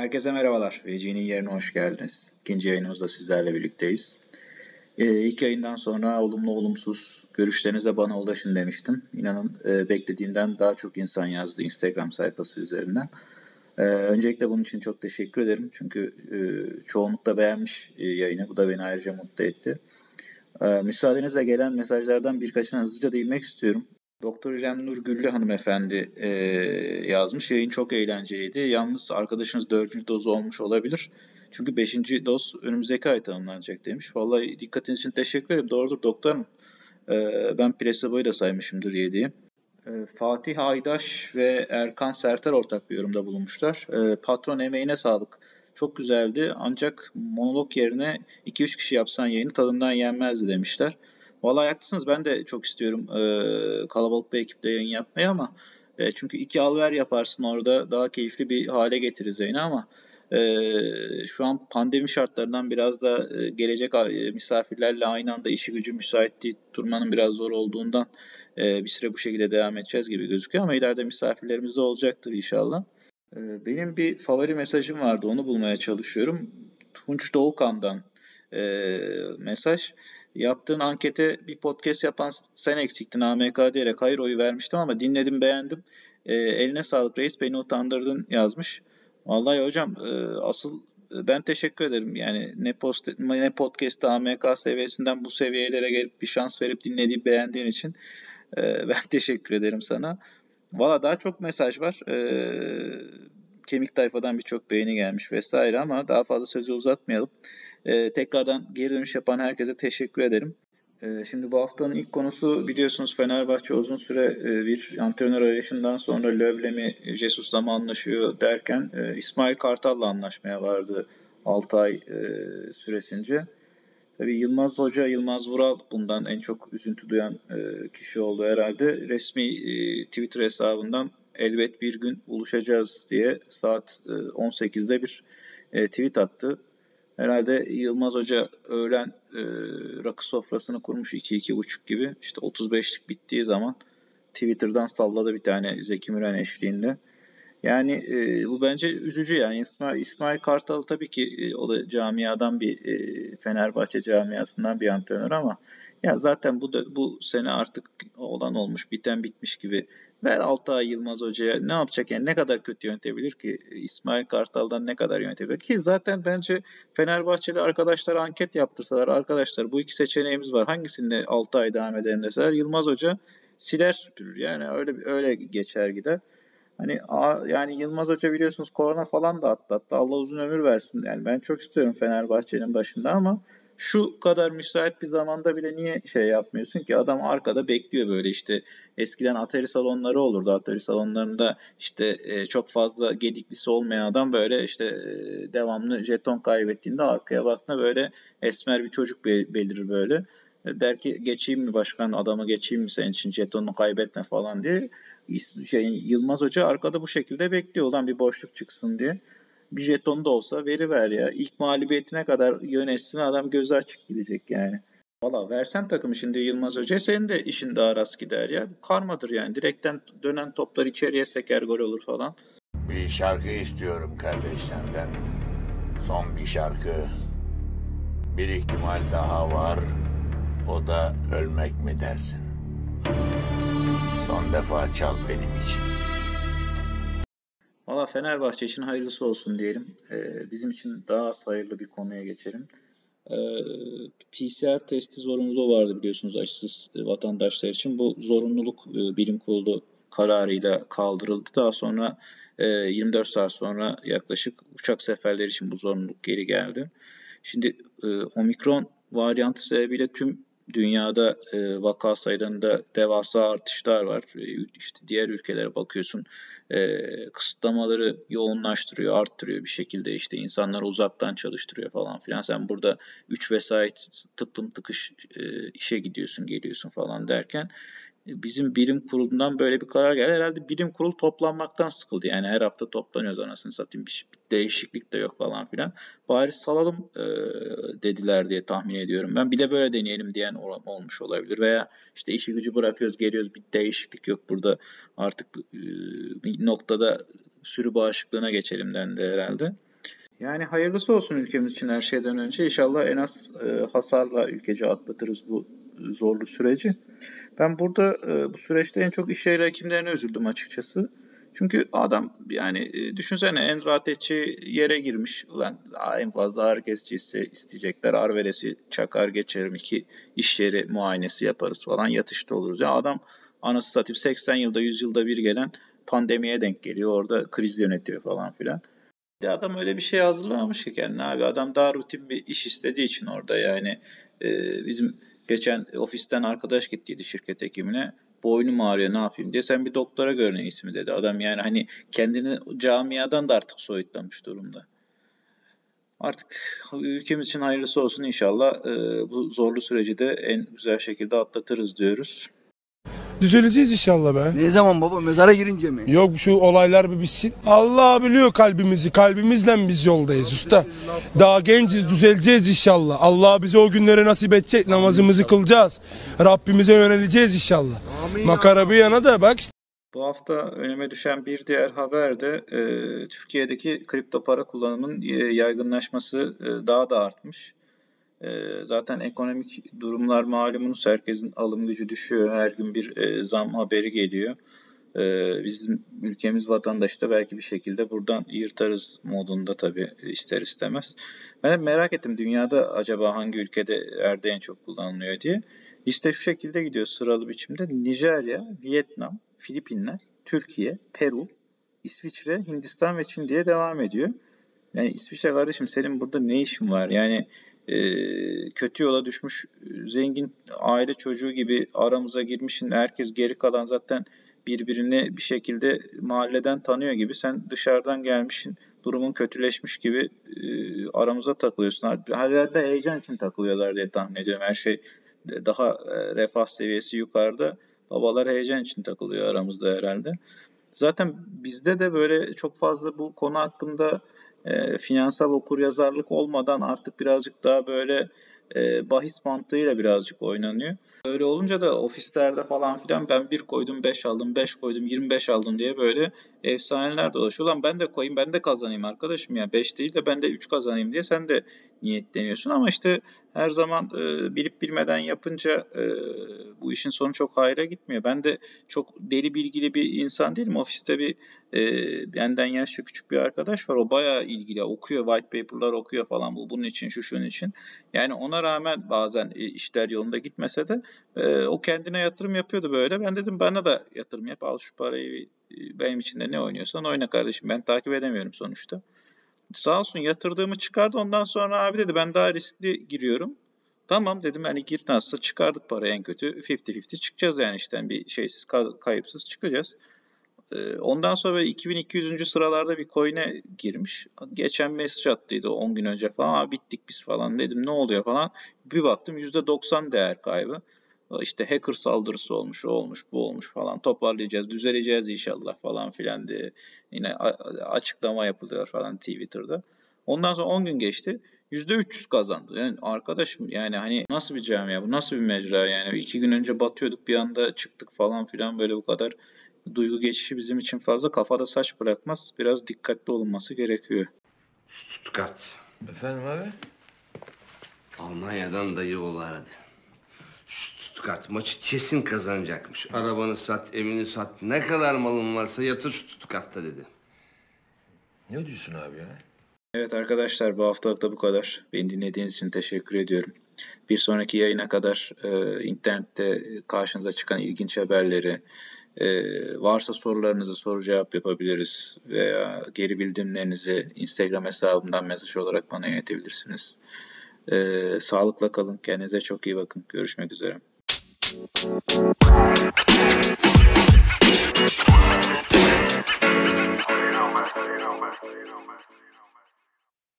Herkese merhabalar. VC'nin yerine hoş geldiniz. İkinci yayınımızda sizlerle birlikteyiz. Ee, ilk yayından sonra olumlu olumsuz görüşlerinize bana ulaşın demiştim. İnanın e, beklediğimden daha çok insan yazdı Instagram sayfası üzerinden. Ee, öncelikle bunun için çok teşekkür ederim. Çünkü e, çoğunlukla beğenmiş e, yayını. Bu da beni ayrıca mutlu etti. Ee, müsaadenizle gelen mesajlardan birkaçına hızlıca değinmek istiyorum. Doktor İrem Nur Güllü hanımefendi e, yazmış. Yayın çok eğlenceliydi. Yalnız arkadaşınız dördüncü dozu olmuş olabilir. Çünkü beşinci doz önümüzdeki ay tanımlanacak demiş. Vallahi dikkatiniz için teşekkür ederim. Doğrudur doktorum. E, ben placebo'yu da saymışımdır yediği. E, Fatih Aydaş ve Erkan Serter ortak bir yorumda bulunmuşlar. E, patron emeğine sağlık. Çok güzeldi ancak monolog yerine 2-3 kişi yapsan yayını tadından yenmezdi demişler. Vallahi haklısınız. Ben de çok istiyorum e, kalabalık bir ekiple yayın yapmayı ama e, çünkü iki al ver yaparsın orada daha keyifli bir hale getiririz yayını ama e, şu an pandemi şartlarından biraz da e, gelecek misafirlerle aynı anda işi gücü müsait değil, durmanın biraz zor olduğundan e, bir süre bu şekilde devam edeceğiz gibi gözüküyor ama ileride misafirlerimiz de olacaktır inşallah. E, benim bir favori mesajım vardı onu bulmaya çalışıyorum. Tunç Doğukan'dan e, mesaj. Yaptığın ankete bir podcast yapan sen eksiktin AMK diyerek hayır oyu vermiştim ama dinledim beğendim. E, eline sağlık reis beni utandırdın yazmış. Vallahi hocam e, asıl e, ben teşekkür ederim. Yani ne, post, ne podcast'ta AMK seviyesinden bu seviyelere gelip bir şans verip dinlediği beğendiğin için e, ben teşekkür ederim sana. Valla daha çok mesaj var. E, kemik tayfadan birçok beğeni gelmiş vesaire ama daha fazla sözü uzatmayalım. E, tekrardan geri dönüş yapan herkese teşekkür ederim. E, şimdi bu haftanın ilk konusu biliyorsunuz Fenerbahçe uzun süre e, bir antrenör arayışından sonra Lövle mi Jesus'la mı anlaşıyor derken e, İsmail Kartal'la anlaşmaya vardı 6 ay e, süresince. Tabii Yılmaz Hoca, Yılmaz Vural bundan en çok üzüntü duyan e, kişi oldu herhalde. Resmi e, Twitter hesabından elbet bir gün buluşacağız diye saat e, 18'de bir e, tweet attı. Herhalde Yılmaz Hoca öğlen e, rakı sofrasını kurmuş 2-2.30 gibi. İşte 35'lik bittiği zaman Twitter'dan salladı bir tane Zeki Müren eşliğinde. Yani e, bu bence üzücü yani İsmail, İsmail Kartal tabii ki e, o da camiadan bir e, Fenerbahçe camiasından bir antrenör ama ya zaten bu da, bu sene artık olan olmuş biten bitmiş gibi Ver Altay Yılmaz Hoca'ya ne yapacak yani ne kadar kötü yönetebilir ki İsmail Kartal'dan ne kadar yönetebilir ki zaten bence Fenerbahçeli arkadaşlar anket yaptırsalar arkadaşlar bu iki seçeneğimiz var hangisinde 6 ay devam edelim deseler Yılmaz Hoca siler süpürür yani öyle öyle geçer gider. Hani yani Yılmaz Hoca biliyorsunuz korona falan da atlattı. Allah uzun ömür versin. Yani ben çok istiyorum Fenerbahçe'nin başında ama şu kadar müsait bir zamanda bile niye şey yapmıyorsun ki? Adam arkada bekliyor böyle işte. Eskiden Atari salonları olurdu. Atari salonlarında işte e, çok fazla gediklisi olmayan adam böyle işte e, devamlı jeton kaybettiğinde arkaya baktığında böyle esmer bir çocuk belirir böyle. E, der ki geçeyim mi başkan adamı geçeyim mi senin için jetonunu kaybetme falan diye. Şey, Yılmaz Hoca arkada bu şekilde bekliyor. Ulan bir boşluk çıksın diye bir jeton da olsa veri ver ya. İlk mağlubiyetine kadar yönetsin adam gözü açık gidecek yani. Valla versen takımı şimdi Yılmaz Hoca senin de işin daha rast gider ya. Karmadır yani. Direkten dönen toplar içeriye seker gol olur falan. Bir şarkı istiyorum kardeş senden. Son bir şarkı. Bir ihtimal daha var. O da ölmek mi dersin? Son defa çal benim için. Fenerbahçe için hayırlısı olsun diyelim. Ee, bizim için daha hayırlı bir konuya geçelim. Ee, PCR testi zorunluluğu vardı biliyorsunuz aşısız vatandaşlar için. Bu zorunluluk e, bilim kurulu kararıyla kaldırıldı. Daha sonra e, 24 saat sonra yaklaşık uçak seferleri için bu zorunluluk geri geldi. Şimdi e, omikron varyantı sebebiyle tüm dünyada e, vaka sayılarında devasa artışlar var. E, işte diğer ülkelere bakıyorsun e, kısıtlamaları yoğunlaştırıyor, arttırıyor bir şekilde işte insanları uzaktan çalıştırıyor falan filan. Sen burada 3 vesait tıklım tıkış e, işe gidiyorsun, geliyorsun falan derken bizim bilim kurulundan böyle bir karar geldi. Herhalde bilim kurulu toplanmaktan sıkıldı. Yani her hafta toplanıyoruz anasını satayım. Bir değişiklik de yok falan filan. Bari salalım e, dediler diye tahmin ediyorum. Ben bir de böyle deneyelim diyen olmuş olabilir. Veya işte işi gücü bırakıyoruz geliyoruz bir değişiklik yok burada artık e, bir noktada sürü bağışıklığına geçelim dendi herhalde. Yani hayırlısı olsun ülkemiz için her şeyden önce. İnşallah en az e, hasarla ülkece atlatırız bu zorlu süreci. Ben burada e, bu süreçte en çok iş yeri hekimlerine üzüldüm açıkçası. Çünkü adam yani e, düşünsene en rahat edici yere girmiş. Ulan en fazla ağrı kesici iste, isteyecekler. Ağrı veresi çakar geçerim iki iş yeri muayenesi yaparız falan yatışta oluruz. Ya adam anası satayım 80 yılda 100 yılda bir gelen pandemiye denk geliyor. Orada kriz yönetiyor falan filan. De adam öyle bir şey hazırlamamış ki kendine abi. Adam daha rutin bir iş istediği için orada yani e, bizim geçen ofisten arkadaş gittiydi şirket hekimine. Boynum ağrıyor ne yapayım diye sen bir doktora gör ne ismi dedi. Adam yani hani kendini camiadan da artık soyutlamış durumda. Artık ülkemiz için hayırlısı olsun inşallah. E, bu zorlu süreci de en güzel şekilde atlatırız diyoruz. Düzeleceğiz inşallah be. Ne zaman baba mezara girince mi? Yok şu olaylar bir bitsin. Allah biliyor kalbimizi. Kalbimizle biz yoldayız usta. Daha genciz düzeleceğiz inşallah. Allah bize o günleri nasip edecek. Namazımızı kılacağız. Rabbimize yöneleceğiz inşallah. Amin Makara bir yana da bak işte. Bu hafta önüme düşen bir diğer haber de e, Türkiye'deki kripto para kullanımının e, yaygınlaşması e, daha da artmış. E, zaten ekonomik durumlar malumunuz herkesin alım gücü düşüyor. Her gün bir e, zam haberi geliyor. E, bizim ülkemiz vatandaşı da belki bir şekilde buradan yırtarız modunda tabii ister istemez. Ben hep merak ettim dünyada acaba hangi ülkede erde en çok kullanılıyor diye. İşte şu şekilde gidiyor sıralı biçimde. Nijerya, Vietnam, Filipinler, Türkiye, Peru, İsviçre, Hindistan ve Çin diye devam ediyor. Yani İsviçre kardeşim senin burada ne işin var? Yani kötü yola düşmüş zengin aile çocuğu gibi aramıza girmişsin. Herkes geri kalan zaten birbirini bir şekilde mahalleden tanıyor gibi. Sen dışarıdan gelmişsin. Durumun kötüleşmiş gibi e, aramıza takılıyorsun. Herhalde heyecan için takılıyorlar diye tahmin ediyorum. Her şey daha e, refah seviyesi yukarıda. Babalar heyecan için takılıyor aramızda herhalde. Zaten bizde de böyle çok fazla bu konu hakkında e, finansal okuryazarlık olmadan artık birazcık daha böyle e, bahis mantığıyla birazcık oynanıyor. Öyle olunca da ofislerde falan filan ben bir koydum 5 aldım, 5 koydum 25 aldım diye böyle efsaneler dolaşıyor. Lan ben de koyayım ben de kazanayım arkadaşım ya 5 değil de ben de 3 kazanayım diye sen de niyetleniyorsun. Ama işte her zaman e, bilip bilmeden yapınca e, bu işin sonu çok hayra gitmiyor. Ben de çok deli bilgili bir insan değilim. Ofiste bir e, benden yaşça küçük bir arkadaş var. O bayağı ilgili. Okuyor, white paper'lar okuyor falan. Bu bunun için, şu şunun için. Yani ona rağmen bazen e, işler yolunda gitmese de e, o kendine yatırım yapıyordu böyle. Ben dedim bana da yatırım yap. Al şu parayı benim için de ne oynuyorsan oyna kardeşim. Ben takip edemiyorum sonuçta. Sağ olsun yatırdığımı çıkardı. Ondan sonra abi dedi ben daha riskli giriyorum. Tamam dedim hani gir nasılsa çıkardık parayı en kötü 50-50 çıkacağız yani işten bir şeysiz kayıpsız çıkacağız. Ee, ondan sonra böyle 2200. sıralarda bir coin'e girmiş. Geçen mesaj attıydı 10 gün önce falan. Abi bittik biz falan dedim ne oluyor falan. Bir baktım %90 değer kaybı. İşte hacker saldırısı olmuş, o olmuş, bu olmuş falan. Toparlayacağız, düzeleceğiz inşallah falan filan diye yine açıklama yapılıyor falan Twitter'da. Ondan sonra 10 gün geçti. %300 kazandı. Yani arkadaşım yani hani nasıl bir camia bu nasıl bir mecra yani iki gün önce batıyorduk bir anda çıktık falan filan böyle bu kadar duygu geçişi bizim için fazla kafada saç bırakmaz. Biraz dikkatli olunması gerekiyor. Stuttgart. Efendim abi? Almanya'dan dayı oğlu aradı. Stuttgart maçı kesin kazanacakmış. Arabanı sat, evini sat. Ne kadar malın varsa yatır Stuttgart'ta dedi. Ne diyorsun abi ya? Evet arkadaşlar bu haftalık da bu kadar. Beni dinlediğiniz için teşekkür ediyorum. Bir sonraki yayına kadar e, internette karşınıza çıkan ilginç haberleri, e, varsa sorularınızı soru cevap yapabiliriz veya geri bildirimlerinizi Instagram hesabımdan mesaj olarak bana iletebilirsiniz. E, sağlıkla kalın. Kendinize çok iyi bakın. Görüşmek üzere.